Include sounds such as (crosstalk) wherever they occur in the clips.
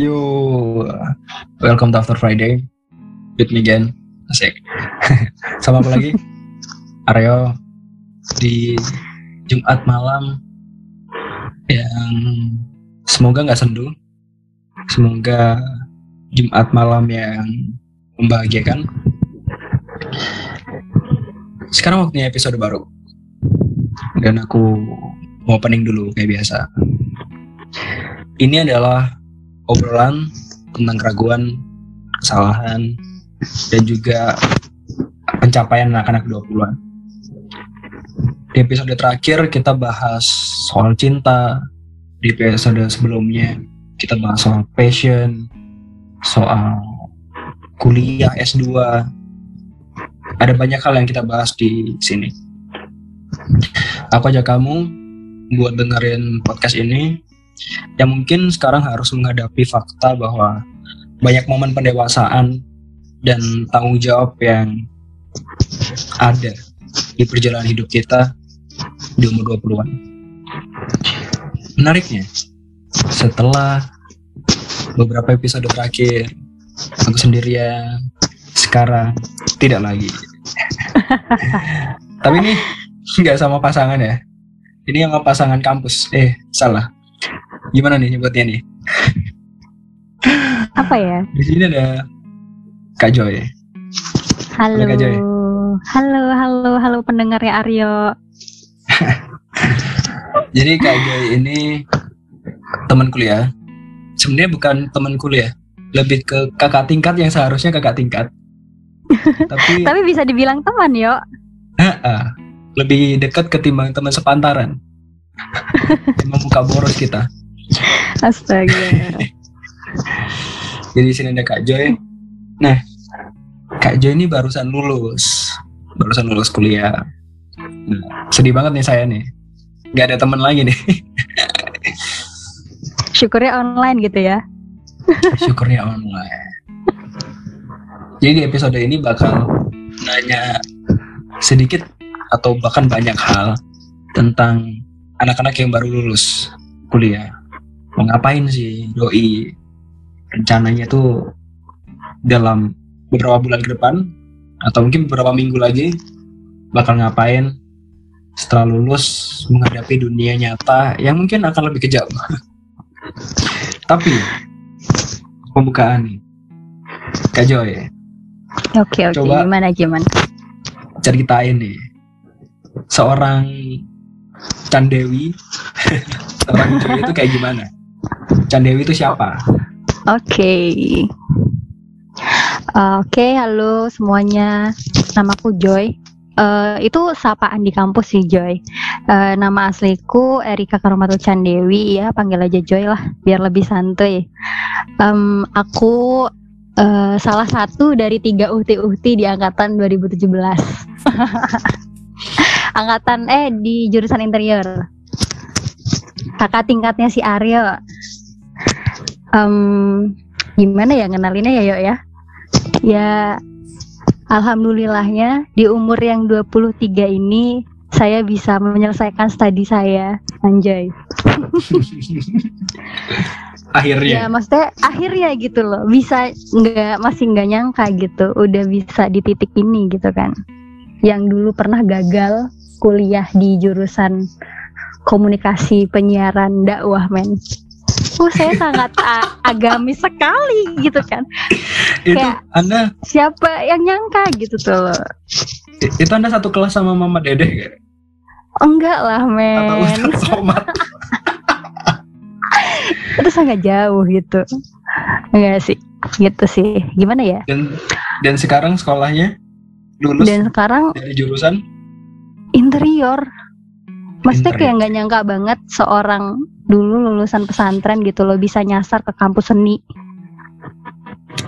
Yo, welcome to After Friday. With me again, asik. (laughs) Sama apa lagi? Aryo di Jumat malam yang semoga nggak sendu. Semoga Jumat malam yang membahagiakan. Sekarang waktunya episode baru. Dan aku mau opening dulu kayak biasa. Ini adalah obrolan tentang keraguan, kesalahan, dan juga pencapaian anak-anak 20-an. Di episode terakhir kita bahas soal cinta, di episode sebelumnya kita bahas soal passion, soal kuliah S2. Ada banyak hal yang kita bahas di sini. Aku ajak kamu buat dengerin podcast ini yang mungkin sekarang harus menghadapi fakta bahwa banyak momen pendewasaan dan tanggung jawab yang ada di perjalanan hidup kita di umur 20-an. Menariknya, setelah beberapa episode terakhir, aku sendirian, sekarang tidak lagi. (laughs) Tapi ini nggak sama pasangan ya. Ini sama pasangan kampus. Eh, salah Gimana nih nyebutnya nih? (laughs) Apa ya? Di sini ada Kak Joy. Halo. Halo, Kak Joy. halo, halo, halo pendengarnya Aryo. (laughs) Jadi Kak Joy ini teman kuliah. Sebenarnya bukan teman kuliah, lebih ke kakak tingkat yang seharusnya kakak tingkat. (laughs) Tapi Tapi bisa dibilang teman, yo. lebih dekat ketimbang teman sepantaran. Membuka boros kita. Astaga. Jadi sini ada Kak Joy. Nah, Kak Joy ini barusan lulus, barusan lulus kuliah. Nah, sedih banget nih saya nih, nggak ada teman lagi nih. Syukurnya online gitu ya. Syukurnya online. Jadi di episode ini bakal nanya sedikit atau bahkan banyak hal tentang anak-anak yang baru lulus kuliah mau ngapain sih doi rencananya tuh dalam beberapa bulan ke depan atau mungkin beberapa minggu lagi bakal ngapain setelah lulus menghadapi dunia nyata yang mungkin akan lebih kejam. (laughs) Tapi pembukaan nih, Kak Joy. Oke oke. Coba gimana gimana? Ceritain nih seorang Candewi, (laughs) seorang Joy itu kayak gimana? Candewi itu siapa? Oke. Okay. Oke, okay, halo semuanya. Namaku Joy. Uh, itu sapaan di kampus sih Joy. Uh, nama asliku Erika Karomatul Candewi ya, panggil aja Joy lah, biar lebih santuy. Um, aku uh, salah satu dari tiga uhti-uhti di angkatan 2017. (laughs) angkatan eh di jurusan interior. Kakak tingkatnya si Aryo um, gimana ya ngenalinnya ya yuk ya? Ya alhamdulillahnya di umur yang 23 ini saya bisa menyelesaikan studi saya. Anjay. (laughs) Akhirnya. Ya maksudnya akhirnya gitu loh. Bisa nggak masih nggak nyangka gitu udah bisa di titik ini gitu kan. Yang dulu pernah gagal kuliah di jurusan komunikasi penyiaran dakwah men oh saya sangat agamis sekali gitu kan. Itu kayak anda siapa yang nyangka gitu tuh. Itu anda satu kelas sama mama dedeh gak? enggak lah men. Itu sangat (laughs) jauh gitu. Enggak sih gitu sih. Gimana ya? Dan dan sekarang sekolahnya? Lulus? Dan sekarang dari jurusan? interior. Maksudnya kayak nggak nyangka banget seorang dulu lulusan pesantren gitu loh bisa nyasar ke kampus seni.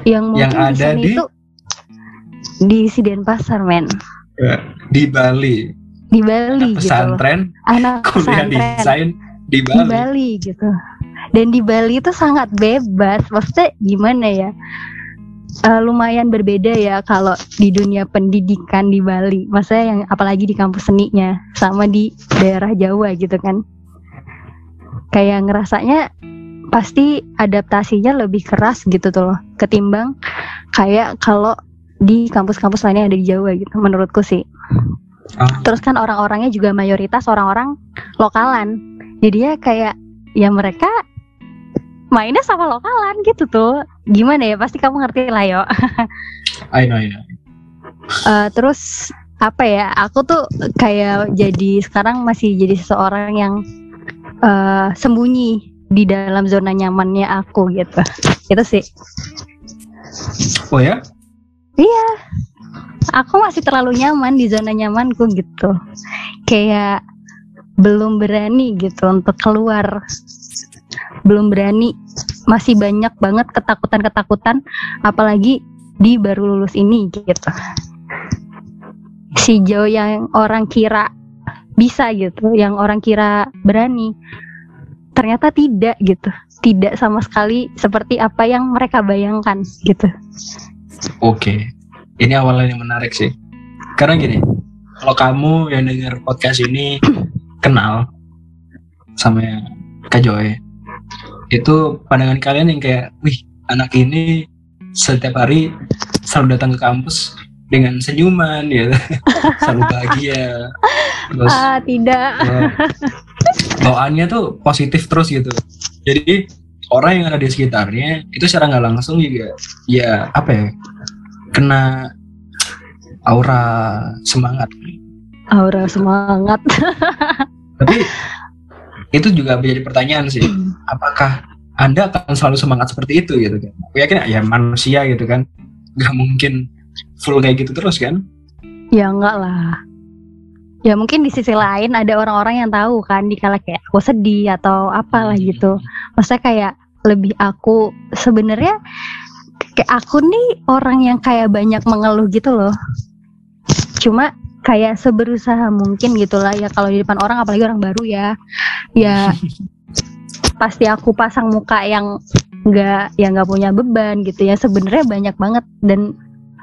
Yang mungkin yang ada di, itu di Siden Pasar men. Ya, di Bali. Di Bali anak gitu. Pesantren. Anak (laughs) kuliah pesantren. desain di Bali. Di Bali gitu. Dan di Bali itu sangat bebas. Maksudnya gimana ya? uh, lumayan berbeda ya kalau di dunia pendidikan di Bali. Maksudnya yang apalagi di kampus seninya sama di daerah Jawa gitu kan. Kayak ngerasanya pasti adaptasinya lebih keras gitu tuh loh ketimbang kayak kalau di kampus-kampus lainnya yang ada di Jawa gitu menurutku sih. Ah. Terus kan orang-orangnya juga mayoritas orang-orang lokalan. Jadi ya kayak ya mereka mainnya sama lokalan gitu tuh. Gimana ya? Pasti kamu ngerti lah yo. I know, I know. Eh, terus apa ya? Aku tuh kayak jadi sekarang masih jadi seseorang yang eh, sembunyi di dalam zona nyamannya aku gitu. Itu sih. Oh ya? Aku masih terlalu nyaman di zona nyamanku gitu. Kayak belum berani gitu untuk keluar. Belum berani. Masih banyak banget ketakutan-ketakutan apalagi di baru lulus ini gitu. Si Jo yang orang kira bisa gitu, yang orang kira berani. Ternyata tidak gitu. Tidak sama sekali seperti apa yang mereka bayangkan gitu. Oke. Ini awalnya yang menarik sih. Karena gini, kalau kamu yang denger podcast ini (clears throat) kenal sama Kak Joy, itu pandangan kalian yang kayak, wih, anak ini setiap hari selalu datang ke kampus dengan senyuman, ya, (laughs) selalu bahagia, terus Ah, tidak. eh, bawaannya tuh positif terus gitu. Jadi orang yang ada di sekitarnya itu secara nggak langsung juga, ya apa ya, kena aura semangat. Aura semangat. Tapi itu juga menjadi pertanyaan sih, apakah anda akan selalu semangat seperti itu gitu kan? Aku yakin ya manusia gitu kan, nggak mungkin full kayak gitu terus kan? Ya enggak lah. Ya mungkin di sisi lain ada orang-orang yang tahu kan dikala kayak aku sedih atau apalah gitu. Maksudnya kayak lebih aku sebenarnya kayak aku nih orang yang kayak banyak mengeluh gitu loh. Cuma kayak seberusaha mungkin gitulah ya kalau di depan orang apalagi orang baru ya. Ya (laughs) pasti aku pasang muka yang nggak yang nggak punya beban gitu ya. Sebenarnya banyak banget dan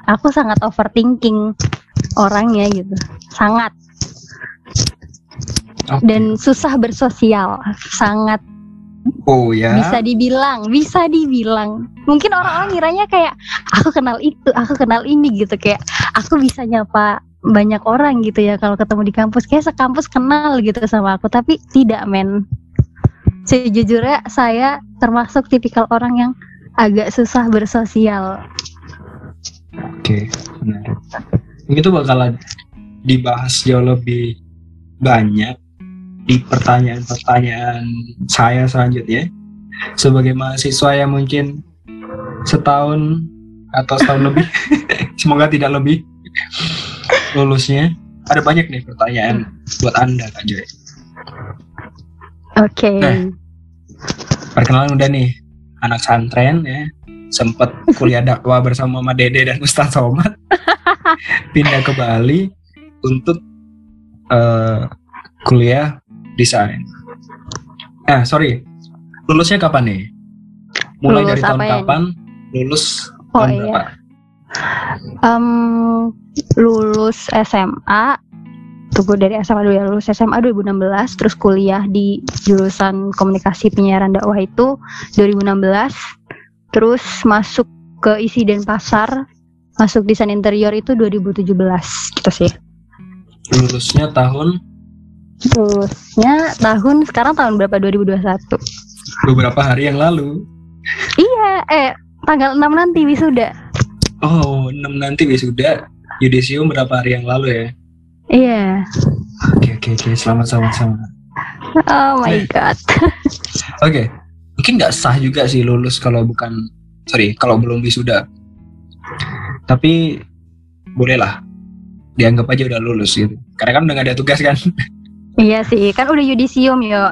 aku sangat overthinking orangnya gitu sangat Oke. dan susah bersosial sangat oh ya. bisa dibilang bisa dibilang mungkin orang-orang ngiranya kayak aku kenal itu aku kenal ini gitu kayak aku bisa nyapa banyak orang gitu ya kalau ketemu di kampus kayak sekampus kenal gitu sama aku tapi tidak men sejujurnya saya termasuk tipikal orang yang agak susah bersosial Oke, menarik. Itu bakalan dibahas jauh lebih banyak di pertanyaan-pertanyaan saya selanjutnya. Sebagai mahasiswa yang mungkin setahun atau setahun lebih, (laughs) semoga tidak lebih lulusnya. Ada banyak nih pertanyaan buat Anda, Kak Joy. oke Nah. Perkenalan udah nih, anak santren ya, sempat kuliah dakwah bersama Mama Dede dan Ustaz Somad, (laughs) pindah ke Bali untuk eh, kuliah desain. Ah, sorry, lulusnya kapan nih? Mulai Lulus dari tahun apa ya? kapan? Lulus Oh, tahun iya. berapa? Em, lulus SMA tunggu dari SMA dulu ya lulus SMA 2016 terus kuliah di jurusan komunikasi penyiaran dakwah itu 2016 terus masuk ke isi dan pasar masuk desain interior itu 2017 gitu sih Lulusnya tahun lulusnya tahun sekarang tahun berapa 2021 beberapa hari yang lalu. iya eh tanggal 6 nanti wisuda Oh, 6 nanti wisuda. Yudisium berapa hari yang lalu ya? iya Oke, oke, oke. Selamat, selamat, selamat. oh my Eh. god (laughs) Oke, mungkin nggak sah juga sih lulus kalau bukan, sorry, kalau belum wisuda. Tapi bolehlah, dianggap aja udah lulus gitu. Karena kan udah nggak ada tugas kan, (laughs) iya sih kan udah yudisium yo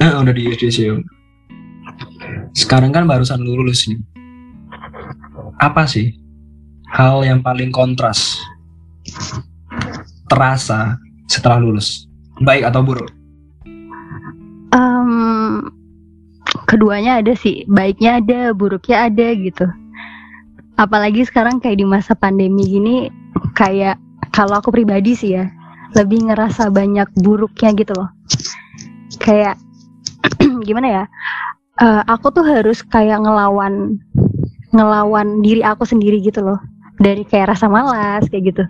nah, (laughs) udah di yudisium. Sekarang kan barusan lulus nih. Apa sih hal yang paling kontras terasa setelah lulus, baik atau buruk? Em, keduanya ada sih, baiknya ada, buruknya ada gitu. Apalagi sekarang kayak di masa pandemi gini, kayak kalau aku pribadi sih ya, lebih ngerasa banyak buruknya gitu loh. Kayak (clears throat) gimana ya? uh, aku tuh harus kayak ngelawan ngelawan diri aku sendiri gitu loh dari kayak rasa malas kayak gitu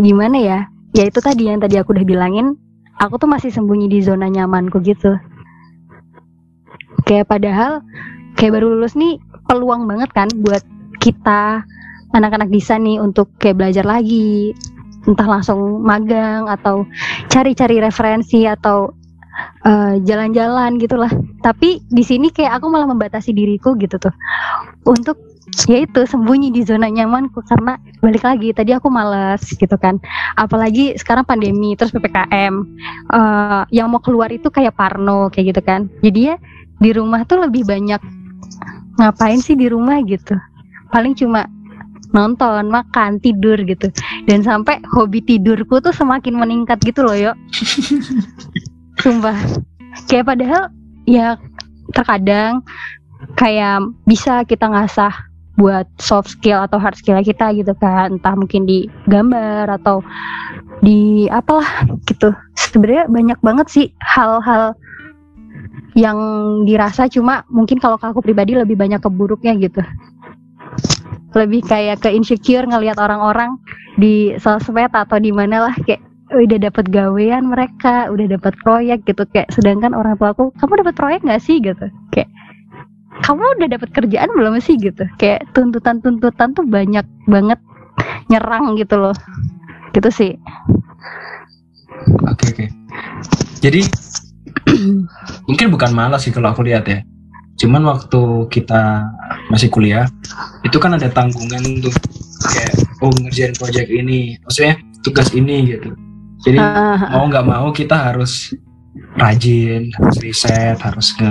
gimana ya ya itu tadi yang tadi aku udah bilangin aku tuh masih sembunyi di zona nyamanku gitu kayak padahal kayak baru lulus nih peluang banget kan buat kita anak-anak bisa nih untuk kayak belajar lagi entah langsung magang atau cari-cari referensi atau eh, jalan-jalan gitulah. Tapi di sini kayak aku malah membatasi diriku gitu tuh. Untuk ya itu sembunyi di zona nyamanku. Karena balik lagi tadi aku males gitu kan. Apalagi sekarang pandemi terus ppkm uh, eh, yang mau keluar itu kayak parno kayak gitu kan. Jadi ya di rumah tuh lebih banyak ngapain sih di rumah gitu. Paling cuma nonton, makan, tidur gitu. Dan sampai hobi tidurku tuh semakin meningkat gitu loh, yuk. (laughs) Sumpah. Kayak padahal ya terkadang kayak bisa kita ngasah buat soft skill atau hard skill kita gitu kan entah mungkin di gambar atau di apalah gitu sebenarnya banyak banget sih hal-hal yang dirasa cuma mungkin kalau aku pribadi lebih banyak keburuknya gitu lebih kayak ke insecure ngelihat orang-orang di sosmed atau di mana lah kayak udah dapat gawean mereka, udah dapat proyek gitu kayak sedangkan orang tua aku, kamu dapat proyek nggak sih gitu. Kayak kamu udah dapat kerjaan belum sih gitu. Kayak tuntutan-tuntutan tuh banyak banget nyerang gitu loh. Gitu sih. Oke oke. Jadi (clears throat) mungkin bukan malas sih kalau aku lihat ya cuman waktu kita masih kuliah itu kan ada tanggungan untuk kayak oh ngerjain proyek ini maksudnya tugas ini gitu. Jadi uh, mau nggak mau kita harus rajin harus riset harus ke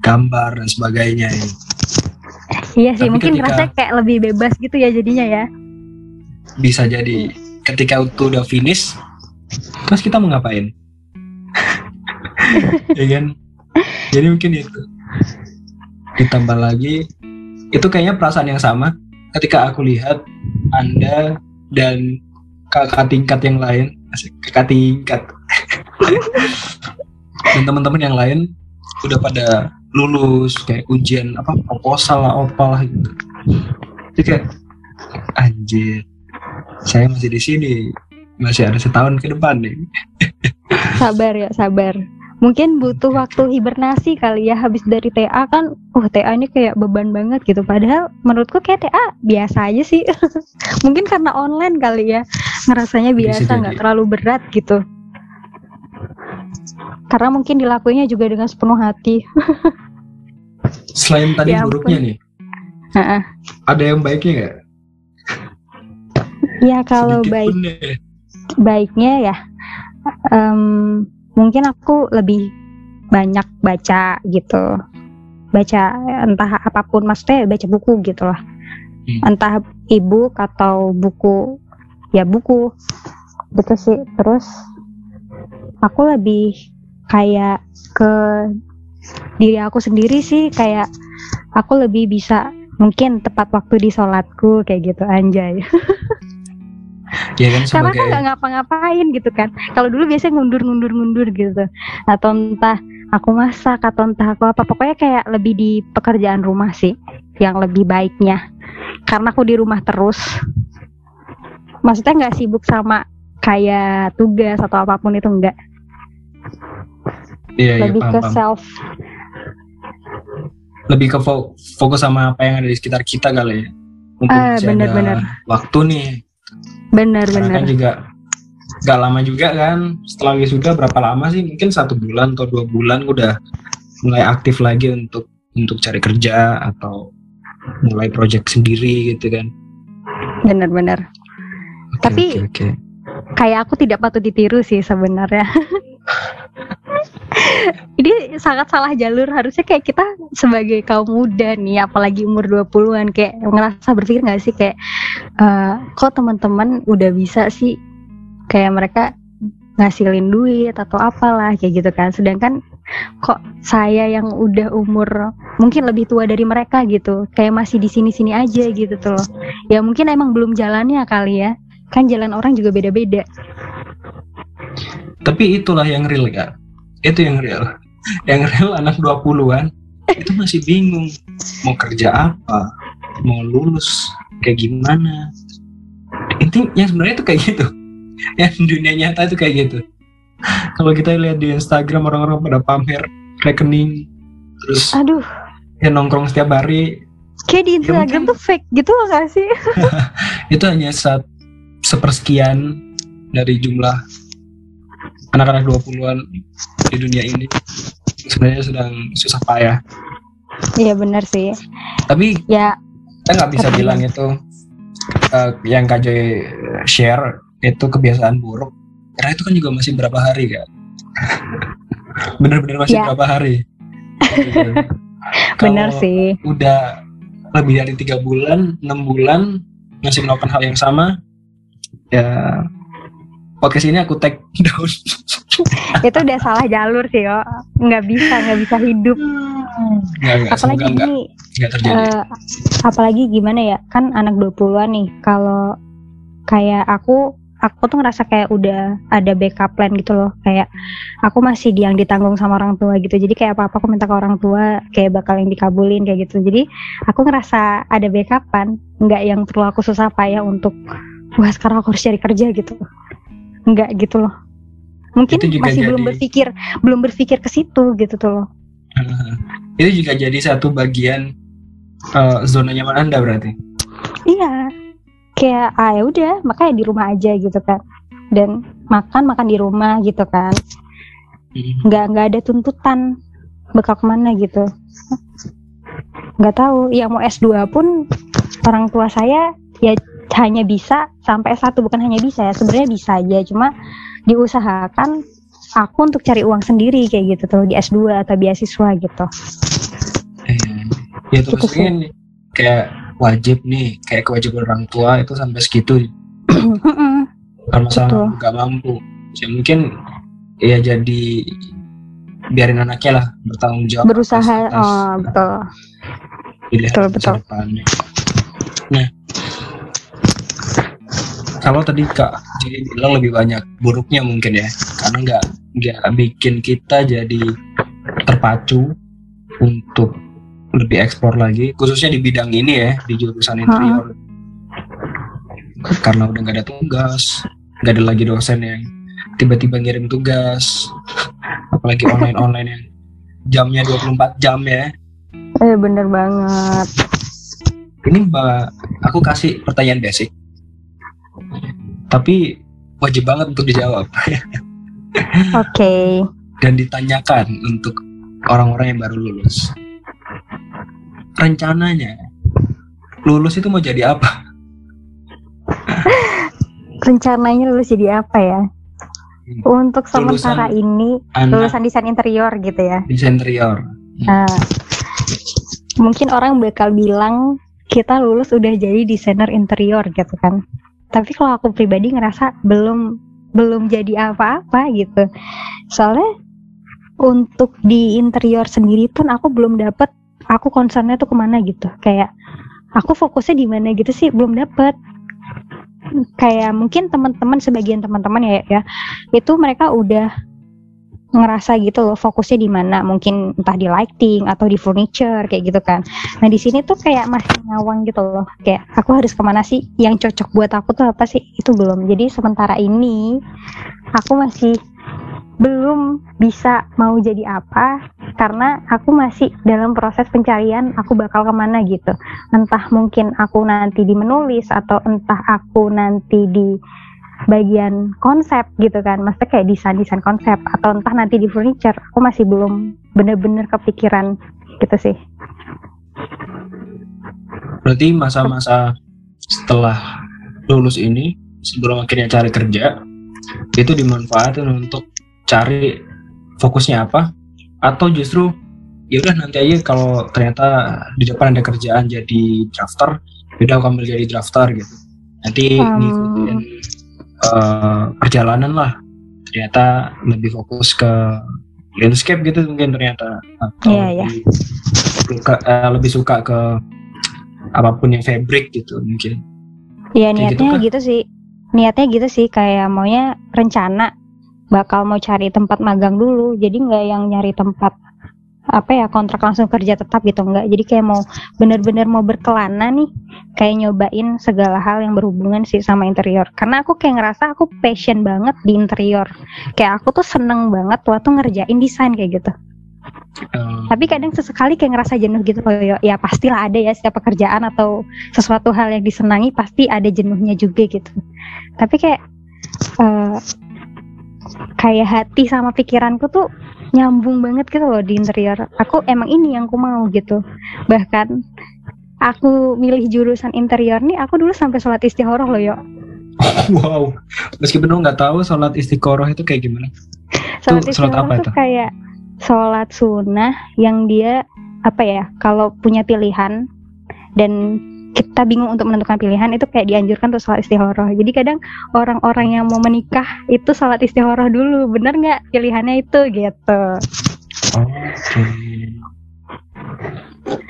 gambar dan sebagainya ya. iya sih Tapi mungkin ketika, rasanya kayak lebih bebas gitu ya jadinya ya. Bisa jadi. Ketika itu udah finish terus kita mau ngapain? (laughs) Ya kan? Jadi mungkin itu ditambah lagi itu kayaknya perasaan yang sama ketika aku lihat anda dan kakak tingkat yang lain. Kakak tingkat. (laughs) Dan teman-teman yang lain udah pada lulus kayak ujian apa proposal lah opal gitu. Jadi kayak anjir saya masih di sini. Masih ada setahun ke depan nih. (laughs) Sabar ya sabar mungkin butuh waktu hibernasi kali ya habis dari TA kan oh TA ini kayak beban banget gitu. Padahal menurutku kayak TA biasa aja sih. (laughs) Mungkin karena online kali ya ngerasanya biasa nggak terlalu berat gitu. Karena mungkin dilakuinya juga dengan sepenuh hati. (laughs) Selain tadi ya buruknya nih uh-uh. ada yang baiknya nggak? Ya kalau Sedikit baik baiknya ya um, mungkin aku lebih banyak baca gitu. Baca entah apa pun maksudnya baca buku gitu lah. Hmm. entah ebook atau buku ya buku gitu sih. Terus aku lebih kayak ke diri aku sendiri sih kayak aku lebih bisa mungkin tepat waktu di sholatku kayak gitu anjay (laughs) ya kan, karena kan nggak ngapa-ngapain gitu kan. Kalau dulu biasanya ngundur-ngundur-ngundur gitu. Atau entah aku masak atau entah aku apa. Pokoknya kayak lebih di pekerjaan rumah sih yang lebih baiknya. Karena aku di rumah terus. Maksudnya nggak sibuk sama kayak tugas atau apa pun itu enggak iya, lebih iya, paham, ke paham. self. Lebih ke fokus sama apa yang ada di sekitar kita kali ya. Mumpung uh, bener, bener. waktu nih Benar benar. Kan juga gak lama juga kan. Setelah wisuda berapa lama sih? Mungkin satu bulan atau dua bulan udah mulai aktif lagi untuk untuk cari kerja atau mulai project sendiri gitu kan. Benar-benar okay, tapi okay, okay. kayak aku tidak patut ditiru sih sebenarnya (laughs) ini sangat salah jalur. Harusnya kayak kita sebagai kaum muda nih apalagi umur 20-an kayak ngerasa berpikir gak sih kayak uh, kok teman-teman udah bisa sih kayak mereka ngasilin duit atau apalah kayak gitu kan. Sedangkan kok saya yang udah umur mungkin lebih tua dari mereka gitu kayak masih di sini-sini aja gitu tuh loh. Ya mungkin emang belum jalannya kali ya. Kan jalan orang juga beda-beda. Tapi itulah yang real ya itu yang real. Yang real anak 20-an itu masih bingung. Mau kerja apa? Mau lulus? Kayak gimana? Intinya sebenarnya itu kayak gitu. Yang dunia nyata itu kayak gitu. Kalau kita lihat di Instagram orang-orang pada pamer rekening. Terus Aduh, ya nongkrong setiap hari. Kayak di Ya, Instagram mungkin- tuh fake gitu loh gak sih? (laughs) itu hanya saat sepersekian dari jumlah anak-anak 20-an di dunia ini sebenarnya sedang susah payah Iya benar sih. tapi Ya, kita nggak bisa Tapi- bilang itu eh, yang Kak Joy share itu kebiasaan buruk karena itu kan juga masih berapa hari kan (laughs) bener-bener masih Ya. berapa hari (laughs) benar sih. udah lebih dari tiga bulan enam bulan masih melakukan hal yang sama ya podcast ini aku tag (laughs) down Itu udah salah jalur sih, yo. Nggak bisa, nggak bisa hidup. nggak nggak Apalagi semoga nggak gini, nggak terjadi eh, apalagi gimana ya? Kan anak 20-an nih. Kalau kayak aku aku tuh ngerasa kayak udah ada backup plan gitu loh kayak aku masih yang ditanggung sama orang tua gitu jadi kayak apa apa aku minta ke orang tua kayak bakal yang dikabulin kayak gitu jadi aku ngerasa ada backupan nggak yang perlu aku susah payah untuk wah sekarang aku harus cari kerja gitu nggak gitu loh mungkin masih belum jadi- berpikir belum berpikir ke situ gitu tuh loh (laughs) itu juga jadi satu bagian eh, zona nyaman anda berarti Iya, kayak ah ya udah, makanya di rumah aja gitu kan. Dan makan makan di rumah gitu kan. Nggak nggak ada tuntutan bakal ke mana gitu. Nggak tahu. Yang mau S2 pun orang tua saya ya hanya bisa sampai S1 bukan hanya bisa ya. Sebenarnya bisa aja, cuma diusahakan aku untuk cari uang sendiri kayak gitu tuh di S2 atau beasiswa gitu. Eh, ya Gitu terus ini kayak wajib nih kayak kewajiban orang tua itu sampai segitu (clears throat) kalau masalah Betul. nggak mampu ya mungkin ya jadi biarin anaknya lah bertanggung jawab Berusaha, atas- atas oh betul. betul, betul. depannya. Nah, kalau tadi kak jadi bilang lebih banyak buruknya mungkin ya, karena nggak nggak bikin kita jadi terpacu untuk lebih eksplor lagi, khususnya di bidang ini ya, di jurusan interior. Karena udah nggak ada tugas, nggak ada lagi dosen yang tiba-tiba ngirim tugas, apalagi online-online yang jamnya 24 jam ya. Eh bener banget. ini mbak aku kasih pertanyaan basic tapi wajib banget untuk dijawab (laughs) Oke. dan ditanyakan untuk orang-orang yang baru lulus rencananya lulus itu mau jadi apa (laughs) rencananya lulus jadi apa ya? Untuk Lulusan sementara ini anak lulusan desain interior gitu ya. desain interior Nah, mungkin orang bakal bilang kita lulus udah jadi desainer interior gitu kan. Tapi kalau aku pribadi ngerasa belum belum jadi apa-apa gitu. Soalnya untuk di interior sendiri pun aku belum dapet aku concernnya tuh ke mana gitu. Kayak aku fokusnya di mana gitu sih belum dapet. Kayak mungkin teman-teman sebagian teman-teman ya ya itu mereka udah ngerasa gitu loh fokusnya di mana. Mungkin entah di lighting atau di furniture kayak gitu kan. Nah di sini tuh kayak masih ngawang gitu loh. Kayak aku harus ke mana sih? Yang cocok buat aku tuh apa sih? Itu belum. Jadi sementara ini aku masih belum bisa mau jadi apa karena aku masih dalam proses pencarian aku bakal ke mana gitu. Entah mungkin aku nanti di menulis atau entah aku nanti di bagian konsep gitu kan. Maksudnya kayak desain-desain konsep atau entah nanti di furniture. Aku masih belum bener-bener kepikiran gitu sih. Berarti masa-masa setelah lulus ini sebelum akhirnya cari kerja itu dimanfaatin untuk cari fokusnya apa? Atau justru ya udah nanti aja kalau ternyata di depan ada kerjaan jadi drafter ya udah aku ambil jadi drafter gitu. Nanti Hmm. ngikutin eh, perjalanan lah. Ternyata lebih fokus ke landscape gitu mungkin ternyata. Atau Iya, iya. lebih suka eh, lebih suka ke apa pun yang fabric gitu mungkin. Ya Kayak gitu niatnya kah? gitu sih. Niatnya gitu sih kayak maunya rencana. Bakal mau cari tempat magang dulu. Jadi nggak yang nyari tempat apa ya kontrak langsung kerja tetap gitu enggak. Jadi kayak mau bener-bener mau berkelana nih kayak nyobain segala hal yang berhubungan sih sama interior. Karena aku kayak ngerasa aku passion banget di interior. Kayak aku tuh seneng banget waktu ngerjain desain kayak gitu. Eh, tapi kadang sesekali kayak ngerasa jenuh gitu loh ya, ya pastilah ada ya setiap pekerjaan atau sesuatu hal yang disenangi pasti ada jenuhnya juga gitu. Tapi kayak eh, kayak hati sama pikiranku tuh nyambung banget gitu loh di interior aku emang ini yang aku mau gitu bahkan aku milih jurusan interior nih aku dulu sampai sholat istikharah loh yo (laughs) wow. Meskipun lo nggak tahu sholat istiqoroh itu kayak gimana. sholat Tuh, sholat apa itu? kayak sholat sunnah yang dia apa ya kalau punya pilihan dan kita bingung untuk menentukan pilihan itu kayak dianjurkan untuk sholat istikharah jadi kadang orang-orang yang mau menikah itu sholat istikharah dulu bener nggak pilihannya itu gitu. Oke.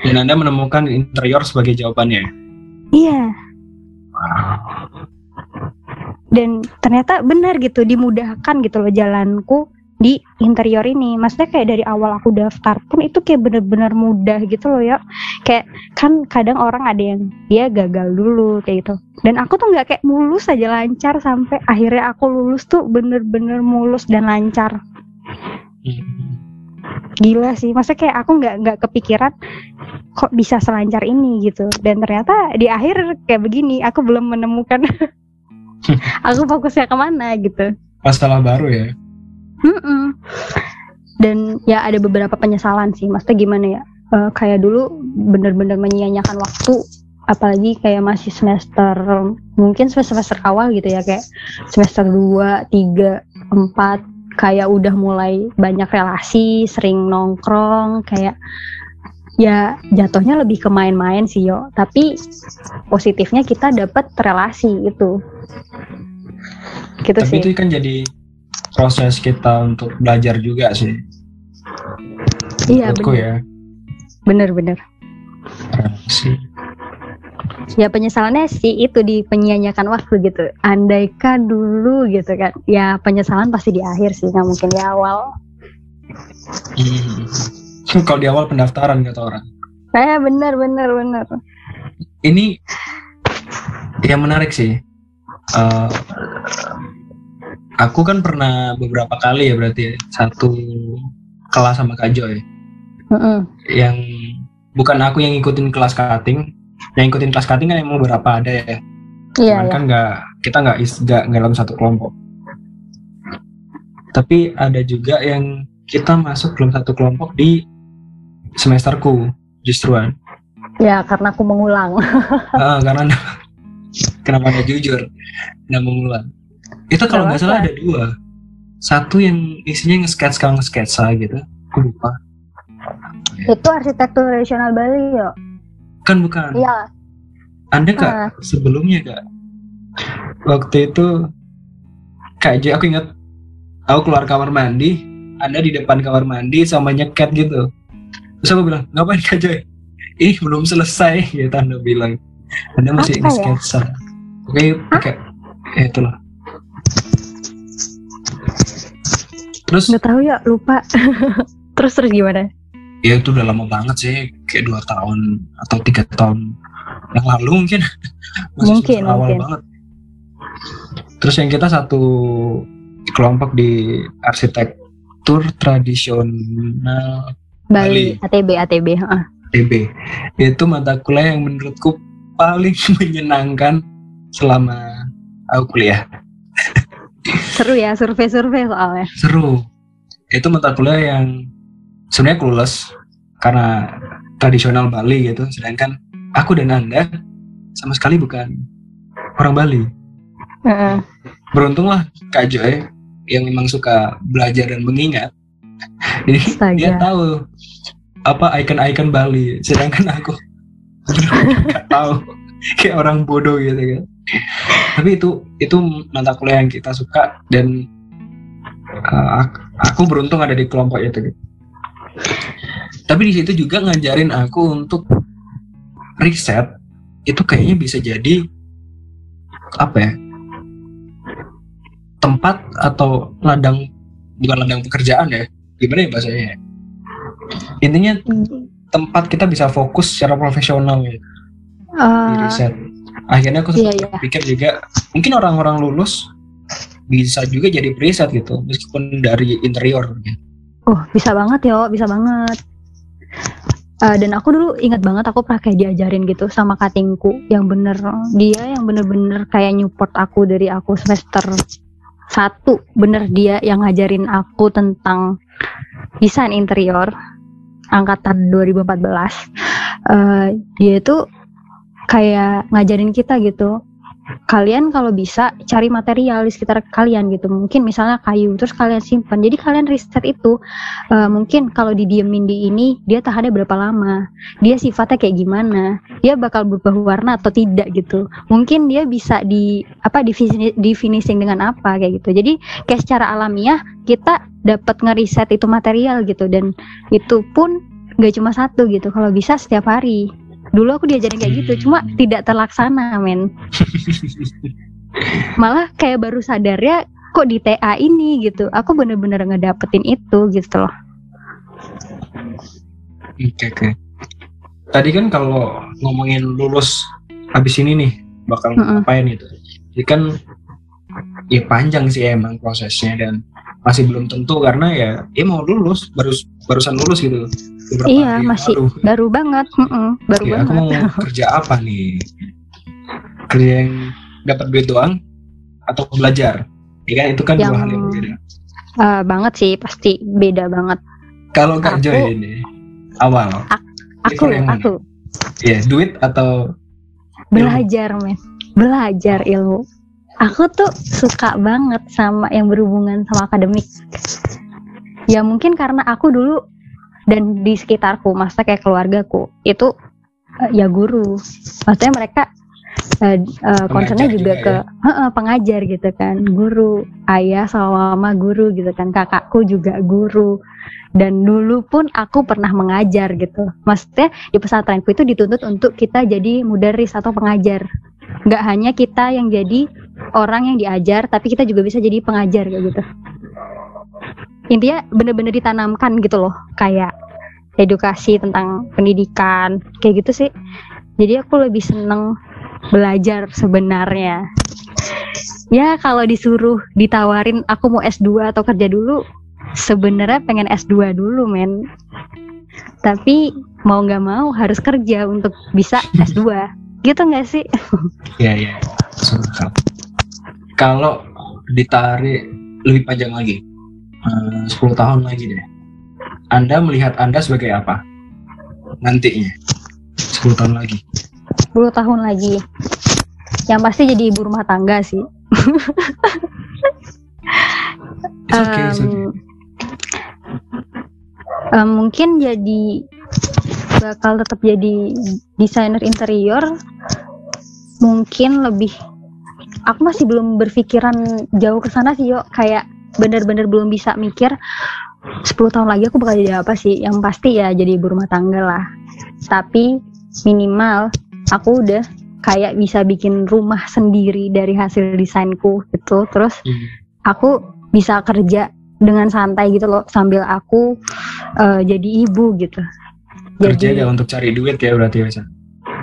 Dan Anda menemukan interior sebagai jawabannya. iya. Dan ternyata benar gitu dimudahkan gitu loh jalanku di interior ini. Maksudnya kayak dari awal aku daftar pun itu kayak bener-bener mudah gitu loh ya. Kayak kan kadang orang ada yang dia gagal dulu kayak gitu. Dan aku tuh nggak kayak mulus aja lancar sampai akhirnya aku lulus tuh bener-bener mulus dan lancar. Gila sih maksudnya kayak aku nggak nggak kepikiran kok bisa selancar ini gitu. Dan ternyata di akhir kayak begini aku belum menemukan. (laughs) Aku fokusnya ke mana gitu. Masalah baru ya. Mm-mm. Dan ya ada beberapa penyesalan sih, maksudnya gimana ya? Eh, kayak dulu bener-bener menyia-nyiakan waktu, apalagi kayak masih semester mungkin semester semester awal gitu ya kayak semester 2, 3, 4 kayak udah mulai banyak relasi, sering nongkrong, kayak ya jatuhnya lebih ke main-main sih yo. Tapi positifnya kita dapat relasi itu. Gitu Tapi sih. itu kan jadi proses kita untuk belajar juga sih. Iya bener, ya. bener-bener. Relasi. ya penyesalannya sih itu di penyanyikan waktu gitu andaikan dulu gitu kan ya penyesalan pasti di akhir sih nggak mungkin di awal Hmm. (laughs) Kalau di awal pendaftaran kata orang. eh bener bener bener Ini yang menarik sih. Eh, aku kan pernah beberapa kali ya berarti ya, satu kelas sama Kak Joy. Mm-mm. yang bukan aku yang ngikutin kelas cutting yang ngikutin kelas cutting kan emang beberapa ada ya. Iya cuman iya. kan nggak kita nggak is- nggak nggak dalam satu kelompok. Tapi ada juga yang kita masuk dalam satu kelompok di semesterku justruan. Ya karena aku mengulang. Ah, (laughs) karena (laughs) kenapa anda jujur? Anda mengulang itu kalau nggak salah ada dua. Satu yang isinya nge-sketch kalau nge-sketsa gitu. Aku lupa. Itu arsitektur tradisional Bali yo. Kan bukan. Iya. Anda kak Ah. sebelumnya kak waktu itu kak Joy aku ingat aku keluar kamar mandi Anda di depan kamar mandi sama nyeket gitu. Terus aku bilang ngapain kak Joy? Ih belum selesai gitu Anda bilang. Anda masih Apa ya? sketsa oke pakai ya itulah terus? Nggak tahu ya lupa. (laughs) Terus terus gimana? Ya itu udah lama banget sih kayak dua tahun atau tiga tahun yang lalu mungkin. (laughs) Masih Mungkin, awal mungkin. banget. Terus yang kita satu kelompok di arsitektur tradisional Bali, Bali. ATB ATB heeh. TB itu mata kuliah yang menurutku paling (laughs) menyenangkan selama aku kuliah seru ya survei-survei soalnya. Seru. Itu mata kuliah yang sebenarnya aku lulus karena tradisional Bali gitu. Sedangkan aku dan anda sama sekali bukan orang Bali. Heeh. beruntunglah Kak Joy yang memang suka belajar dan mengingat. (laughs) Jadi dia Astaga. tahu apa ikon-ikon Bali. Sedangkan aku (laughs) nggak tahu. Kayak orang bodoh gitu kan tapi itu itu mata kuliah yang kita suka dan uh, ak- aku beruntung ada di kelompok itu gitu. tapi di situ juga ngajarin aku untuk riset itu kayaknya bisa jadi apa ya tempat atau ladang bukan ladang pekerjaan ya gimana ya bahasanya ya? intinya tempat kita bisa fokus secara profesional ya di Uh, riset akhirnya aku sempat iya. pikir juga mungkin orang-orang lulus bisa juga jadi periset gitu meskipun dari interior gitu. oh bisa banget yo, bisa banget. Eh, dan aku dulu ingat banget aku pernah kayak diajarin gitu sama katingku yang bener dia yang bener-bener kayak nyupport aku dari aku semester satu bener dia yang ngajarin aku tentang desain interior angkatan 2014 Eh, dia itu kayak ngajarin kita gitu kalian kalau bisa cari material di sekitar kalian gitu. Mungkin misalnya kayu terus kalian simpan. Jadi kalian riset itu eh, mungkin kalau didiemin di ini dia tahannya berapa lama dia sifatnya kayak gimana dia bakal berubah warna atau tidak gitu. Mungkin dia bisa di apa di, di finishing dengan apa kayak gitu. Jadi kayak secara alamiah kita dapat ngeriset itu material gitu. Dan itu pun nggak cuma satu gitu kalau bisa setiap hari dulu aku diajarin kayak gitu cuma Hmm. tidak terlaksana men (laughs) malah kayak baru sadar ya kok di TA ini gitu aku bener-bener ngedapetin itu gitu loh Oke oke. Tadi kan kalau ngomongin lulus habis ini nih bakal Mm-mm. ngapain itu? Jadi kan ya panjang sih emang prosesnya dan masih belum tentu karena ya ya mau lulus baru barusan lulus gitu. Beberapa Iya, masih lalu. baru banget mm-mm, baru Oke, aku banget mau kerja apa nih? Kerja yang dapat duit doang atau belajar? Ya kan itu kan dua Yang- hal yang berbeda. Eh, banget sih pasti beda banget Kalau Kak Aku- Joy ini awal, aku mana? aku ya duit atau belajar men belajar ilmu aku tuh suka banget sama yang berhubungan sama akademik. Ya mungkin karena aku dulu dan di sekitarku maksudnya kayak keluargaku itu eh, ya guru. Maksudnya mereka eh, eh, concernnya juga, juga ke Heeh, pengajar gitu kan. Guru ayah sama mama guru gitu kan. Kakakku juga guru. Dan dulu pun aku pernah mengajar gitu. Maksudnya di pesantrenku itu dituntut untuk kita jadi mudaris atau pengajar. Nggak hanya kita yang jadi orang yang diajar tapi kita juga bisa jadi pengajar kayak gitu. Intinya bener-bener ditanamkan gitu loh kayak edukasi tentang pendidikan kayak gitu sih. Jadi aku lebih seneng belajar sebenarnya. Ya kalau disuruh ditawarin aku mau S2 atau kerja dulu sebenarnya pengen S2 dulu men. Tapi mau nggak mau harus kerja untuk bisa S2 gitu nggak sih? Ya ya. Kalau ditarik lebih panjang lagi, eh, 10 tahun lagi deh. Anda melihat Anda sebagai apa? Nantinya. 10 tahun lagi. 10 tahun lagi yang pasti jadi ibu rumah tangga sih It's okay, it's okay. Em, em, mungkin jadi bakal tetap jadi desainer interior mungkin lebih aku masih belum berpikiran jauh ke sana sih yo kayak bener-bener belum bisa mikir 10 tahun lagi aku bakal jadi apa sih yang pasti ya jadi ibu rumah tangga lah tapi minimal aku udah kayak bisa bikin rumah sendiri dari hasil desainku gitu terus Hmm. aku bisa kerja dengan santai gitu loh sambil aku eh, jadi ibu gitu. Kerja Jadi ya untuk cari duit ya berarti bisa.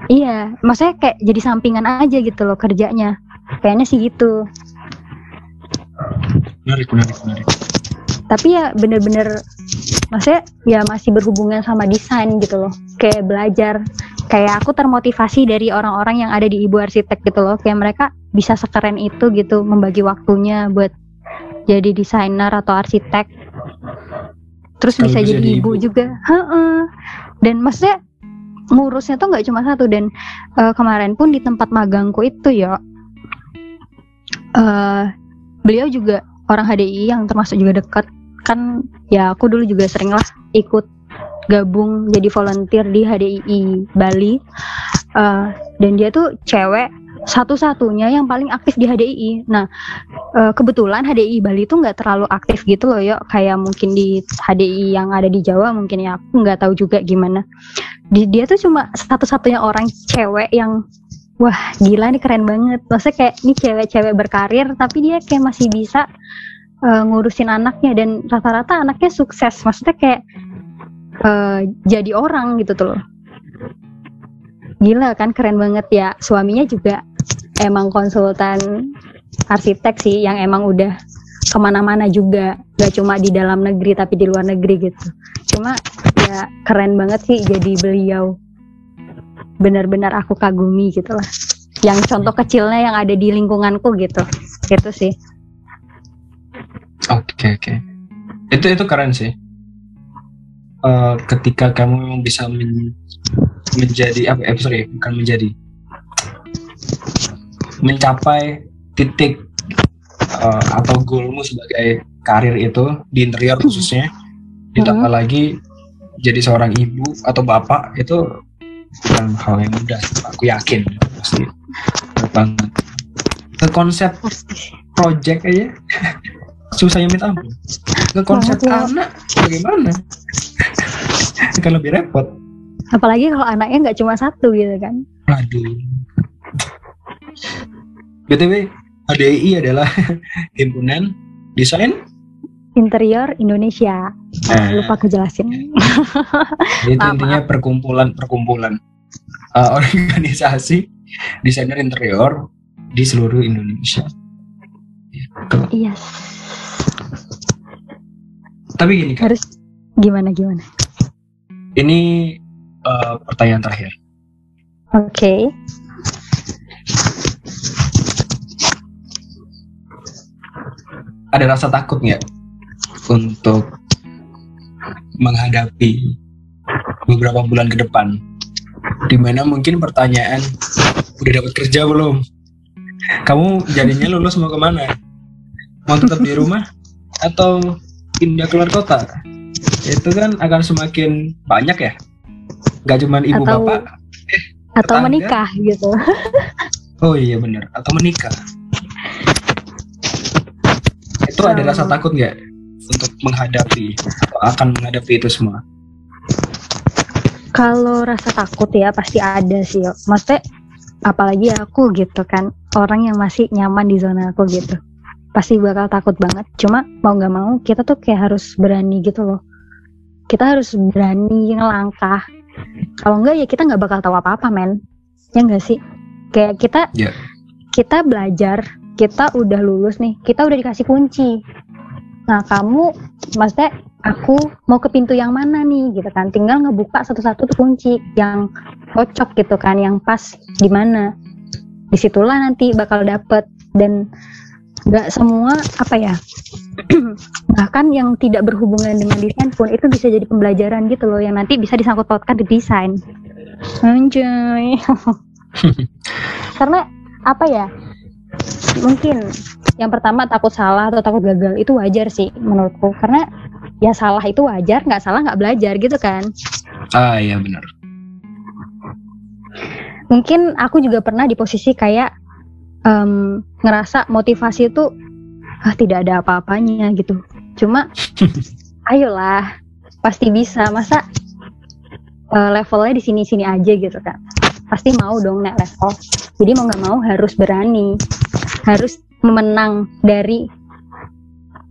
iya, maksudnya kayak jadi sampingan aja gitu loh kerjanya. Kayaknya sih gitu. Menarik, menarik, menarik. Tapi ya bener-bener maksudnya ya masih berhubungan sama desain gitu loh. Kayak belajar kayak aku termotivasi dari orang-orang yang ada di ibu arsitek gitu loh. Kayak mereka bisa sekeren itu gitu membagi waktunya buat jadi desainer atau arsitek. Terus bisa bisa jadi jadi ibu ibu. juga. Heeh. Dan maksudnya ngurusnya tuh nggak cuma satu dan eh, kemarin pun di tempat magangku itu ya eh beliau juga orang HDI yang termasuk juga dekat kan ya aku dulu juga sering lah ikut gabung jadi volunteer di HDI Bali Eh, dan dia tuh cewek satu-satunya yang paling aktif di HDI. Nah eh, kebetulan HDI Bali tuh nggak terlalu aktif gitu loh ya kayak mungkin di HDI yang ada di Jawa mungkin ya aku nggak tahu juga gimana. Di, dia tuh cuma satu-satunya orang cewek yang wah gila nih keren banget. Maksudnya kayak ini cewek-cewek berkarir tapi dia kayak masih bisa eh, ngurusin anaknya. Dan rata-rata anaknya sukses. Maksudnya kayak uh, jadi orang gitu tuh loh. Gila kan keren banget ya. Suaminya juga emang konsultan arsitek sih yang emang udah ke mana-mana juga. Gak cuma di dalam negeri tapi di luar negeri gitu. Cuma ya keren banget sih jadi beliau benar-benar aku kagumi gitu lah. Yang contoh kecilnya yang ada di lingkunganku gitu. Gitu sih. Oke okay, oke. Okay. itu itu keren sih. Uh, ketika kamu memang bisa men menjadi apa eh, sorry bukan menjadi. Mencapai titik uh, atau goalmu sebagai karir itu di interior khususnya ditambah hmm. lagi jadi seorang ibu atau bapak itu bukan hal yang mudah aku yakin. Pasti. Banget ke konsep project aja. (laughs) Susahnya minta ampun. Ke konsep anak bagaimana? (laughs) Kan lebih repot. Apalagi kalau anaknya nggak cuma satu gitu kan. Aduh. Btw HDI adalah (laughs) himpunan desain interior Indonesia nah, lupa kejelasin itu intinya perkumpulan perkumpulan uh, organisasi desainer interior di seluruh Indonesia iya yes. tapi gini kan harus gimana gimana ini uh, pertanyaan terakhir. Oke. Okay. Ada rasa takut nggak untuk menghadapi beberapa bulan ke depan, di mana mungkin pertanyaan udah dapat kerja belum? Kamu jadinya lulus mau ke mana? Mau tetap di rumah atau pindah keluar kota? Itu kan akan semakin banyak ya Gak cuma ibu atau, bapak eh, atau tetangga. menikah gitu oh iya bener atau menikah itu ada rasa takut nggak untuk menghadapi atau akan menghadapi itu semua. Kalau rasa takut ya pasti ada sih maksudnya apalagi aku gitu kan orang yang masih nyaman di zona aku gitu pasti bakal takut banget. Cuma mau nggak mau kita tuh kayak harus berani gitu loh. Kita harus berani ngelangkah. Kalau enggak ya kita nggak bakal tahu apa-apa men. Ya enggak sih? Kayak kita yeah. kita belajar kita udah lulus nih kita udah dikasih kunci nah kamu maksudnya aku mau ke pintu yang mana nih gitu kan. Tinggal ngebuka satu-satu tuh kunci yang cocok gitu kan yang pas di mana. Di situlah nanti bakal dapet. Dan nggak semua apa ya (clears throat) bahkan yang tidak berhubungan dengan desain pun itu bisa jadi pembelajaran gitu loh yang nanti bisa disangkut pautkan di desain. Anjay. (laughs) (laughs) Karena apa ya mungkin yang pertama takut salah atau takut gagal itu wajar sih menurutku. Karena ya salah itu wajar nggak salah nggak belajar gitu kan. Ah iya benar. Mungkin aku juga pernah di posisi kayak um, ngerasa motivasi itu ah tidak ada apa-apanya gitu. Cuma (laughs) ayolah pasti bisa. Masa uh, levelnya di sini-sini aja gitu kan pasti mau dong naik level. Jadi mau nggak mau harus berani harus memenang dari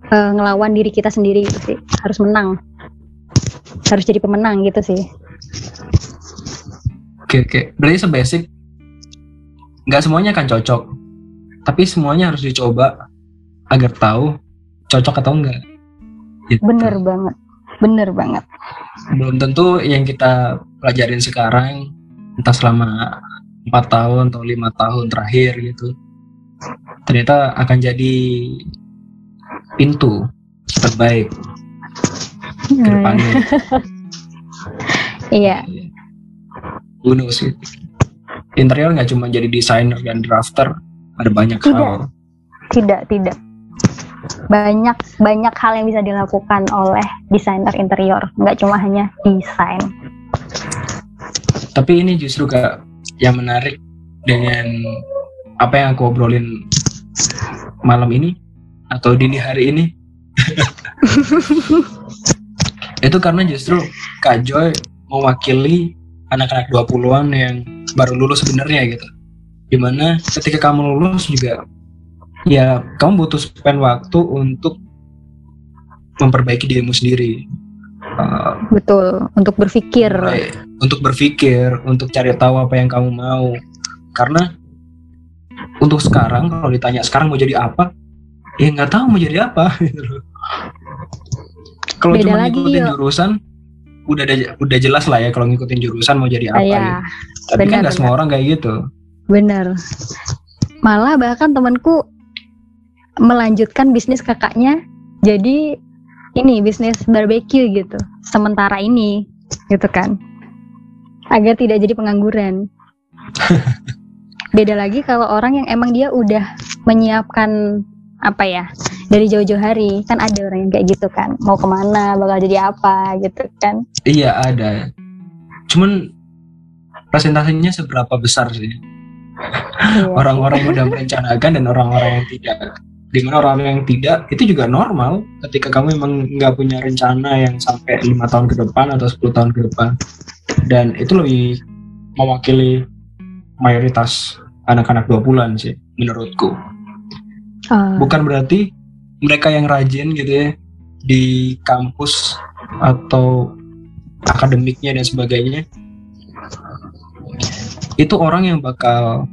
uh, ngelawan diri kita sendiri gitu sih. Harus menang. Harus jadi pemenang gitu sih. Oke oke. Berarti sebasic nggak semuanya kan cocok. Tapi semuanya harus dicoba agar tahu cocok atau enggak gitu. bener banget. Bener banget. Belum tentu yang kita pelajarin sekarang entah selama empat tahun atau lima tahun terakhir gitu ternyata akan jadi pintu terbaik ke hmm. depannya. Iya. Who knows interior nggak cuma jadi desainer dan drafter ada banyak tidak, hal. Tidak tidak. Banyak banyak hal yang bisa dilakukan oleh desainer interior. Nggak cuma hanya desain. Tapi ini justru kak yang menarik dengan apa yang aku obrolin malam ini atau dini hari ini (laughs) itu karena justru Kak Joy mewakili anak-anak 20-an yang baru lulus sebenarnya gitu di mana ketika kamu lulus juga ya kamu butuh spend waktu untuk memperbaiki dirimu sendiri uh, Betul, untuk berpikir. mulai untuk berpikir, untuk cari tahu apa yang kamu mau. Karena untuk sekarang kalau ditanya sekarang mau jadi apa, ya nggak tahu mau jadi apa. (laughs) gitu loh. kalau cuma ngikutin yuk. jurusan, udah udah jelas lah ya kalau ngikutin jurusan mau jadi apa. Ya, gitu. Tapi kan benar, nggak semua orang kayak gitu. bener. Malah bahkan temanku melanjutkan bisnis kakaknya jadi ini bisnis barbecue gitu. Sementara ini gitu kan. Agar tidak jadi pengangguran. (laughs) Beda lagi kalau orang yang emang dia udah menyiapkan apa ya dari jauh-jauh hari kan ada orang yang kayak gitu kan mau ke mana bakal jadi apa gitu kan Iya ada. Cuman presentasinya seberapa besar sih? Iya. (laughs) Orang-orang yang udah merencanakan dan orang-orang yang tidak. Di mana orang yang tidak itu juga normal ketika kamu emang nggak punya rencana yang sampai lima tahun ke depan atau 10 tahun ke depan. Dan itu lebih mewakili mayoritas anak-anak 20-an sih menurutku. Ah, Bukan berarti mereka yang rajin gitu ya di kampus atau akademiknya dan sebagainya itu orang yang bakal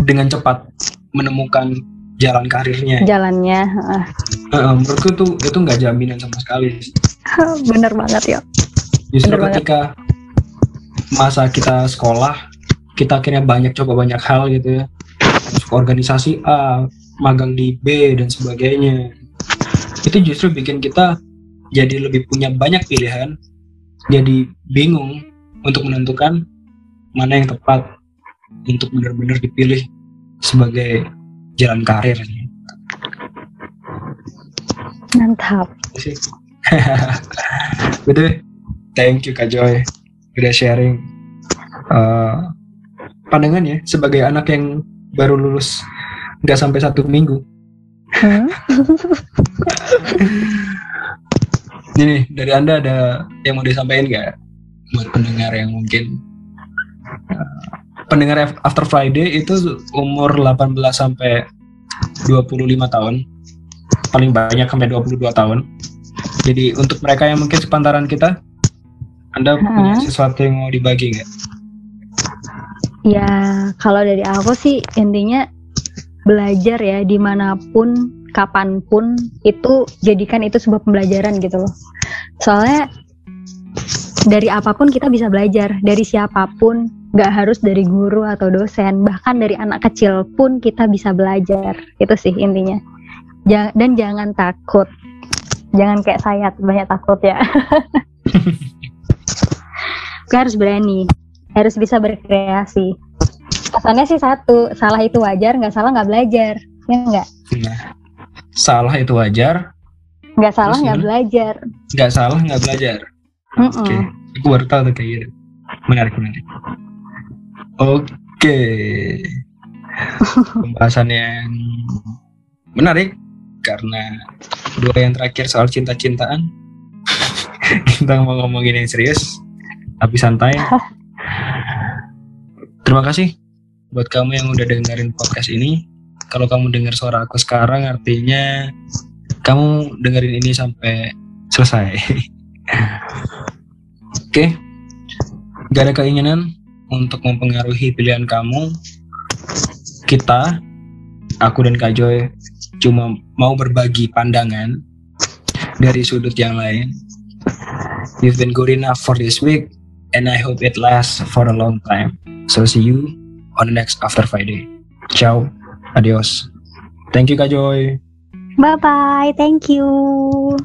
dengan cepat menemukan jalan karirnya. jalannya ah. Eh, menurutku itu itu nggak jaminan sama sekali. (laughs) bener banget ya Justru Bener banget. ketika masa kita sekolah kita akhirnya banyak coba banyak hal gitu ya. Masuk organisasi A, magang di B dan sebagainya. Itu justru bikin kita jadi lebih punya banyak pilihan, jadi bingung untuk menentukan mana yang tepat untuk benar-benar dipilih sebagai jalan karir. mantap sih. (laughs) Betul. Thank you Kak Joy udah sharing uh, pandangan ya sebagai anak yang baru lulus nggak sampai satu minggu. Hmm? (laughs) Ini dari anda ada yang mau disampaikan nggak buat pendengar yang mungkin uh, pendengar Af- After Friday itu umur 18 sampai 25 tahun paling banyak sampai 22 tahun. Jadi untuk mereka yang mungkin sepantaran kita, anda punya Hah? sesuatu yang mau dibagi nggak? Ya kalau dari aku sih intinya belajar ya di mana pun kapan pun itu jadikan itu sebuah pembelajaran gitu loh. Soalnya dari apa pun kita bisa belajar dari siapa pun nggak harus dari guru atau dosen bahkan dari anak kecil pun kita bisa belajar itu sih intinya. Dan jangan takut. Jangan kayak saya banyak takut ya. (laughs) Kita harus berani harus bisa berkreasi pesannya sih satu salah itu wajar nggak salah nggak belajar ya nggak Nah, salah itu wajar, nggak salah nggak belajar nggak salah nggak belajar. Mm-mm. Oke, aku baru tahu tuh kayak gitu. Menarik menarik. Oke, pembahasan yang menarik karena dua yang terakhir soal cinta-cintaan. (laughs) Kita mau ngomongin yang serius, tapi santai. (laughs) Terima kasih buat kamu yang udah dengerin podcast ini. Kalau kamu dengar suara aku sekarang, artinya kamu dengerin ini sampai selesai. (laughs) Oke, gak ada keinginan untuk mempengaruhi pilihan kamu. Kita, aku dan Kak Joy, cuma mau berbagi pandangan dari sudut yang lain. You've been good enough for this week, and I hope it lasts for a long time. So see you on the next After Friday. Ciao, adios. Thank you Kak Joy. bye bye thank you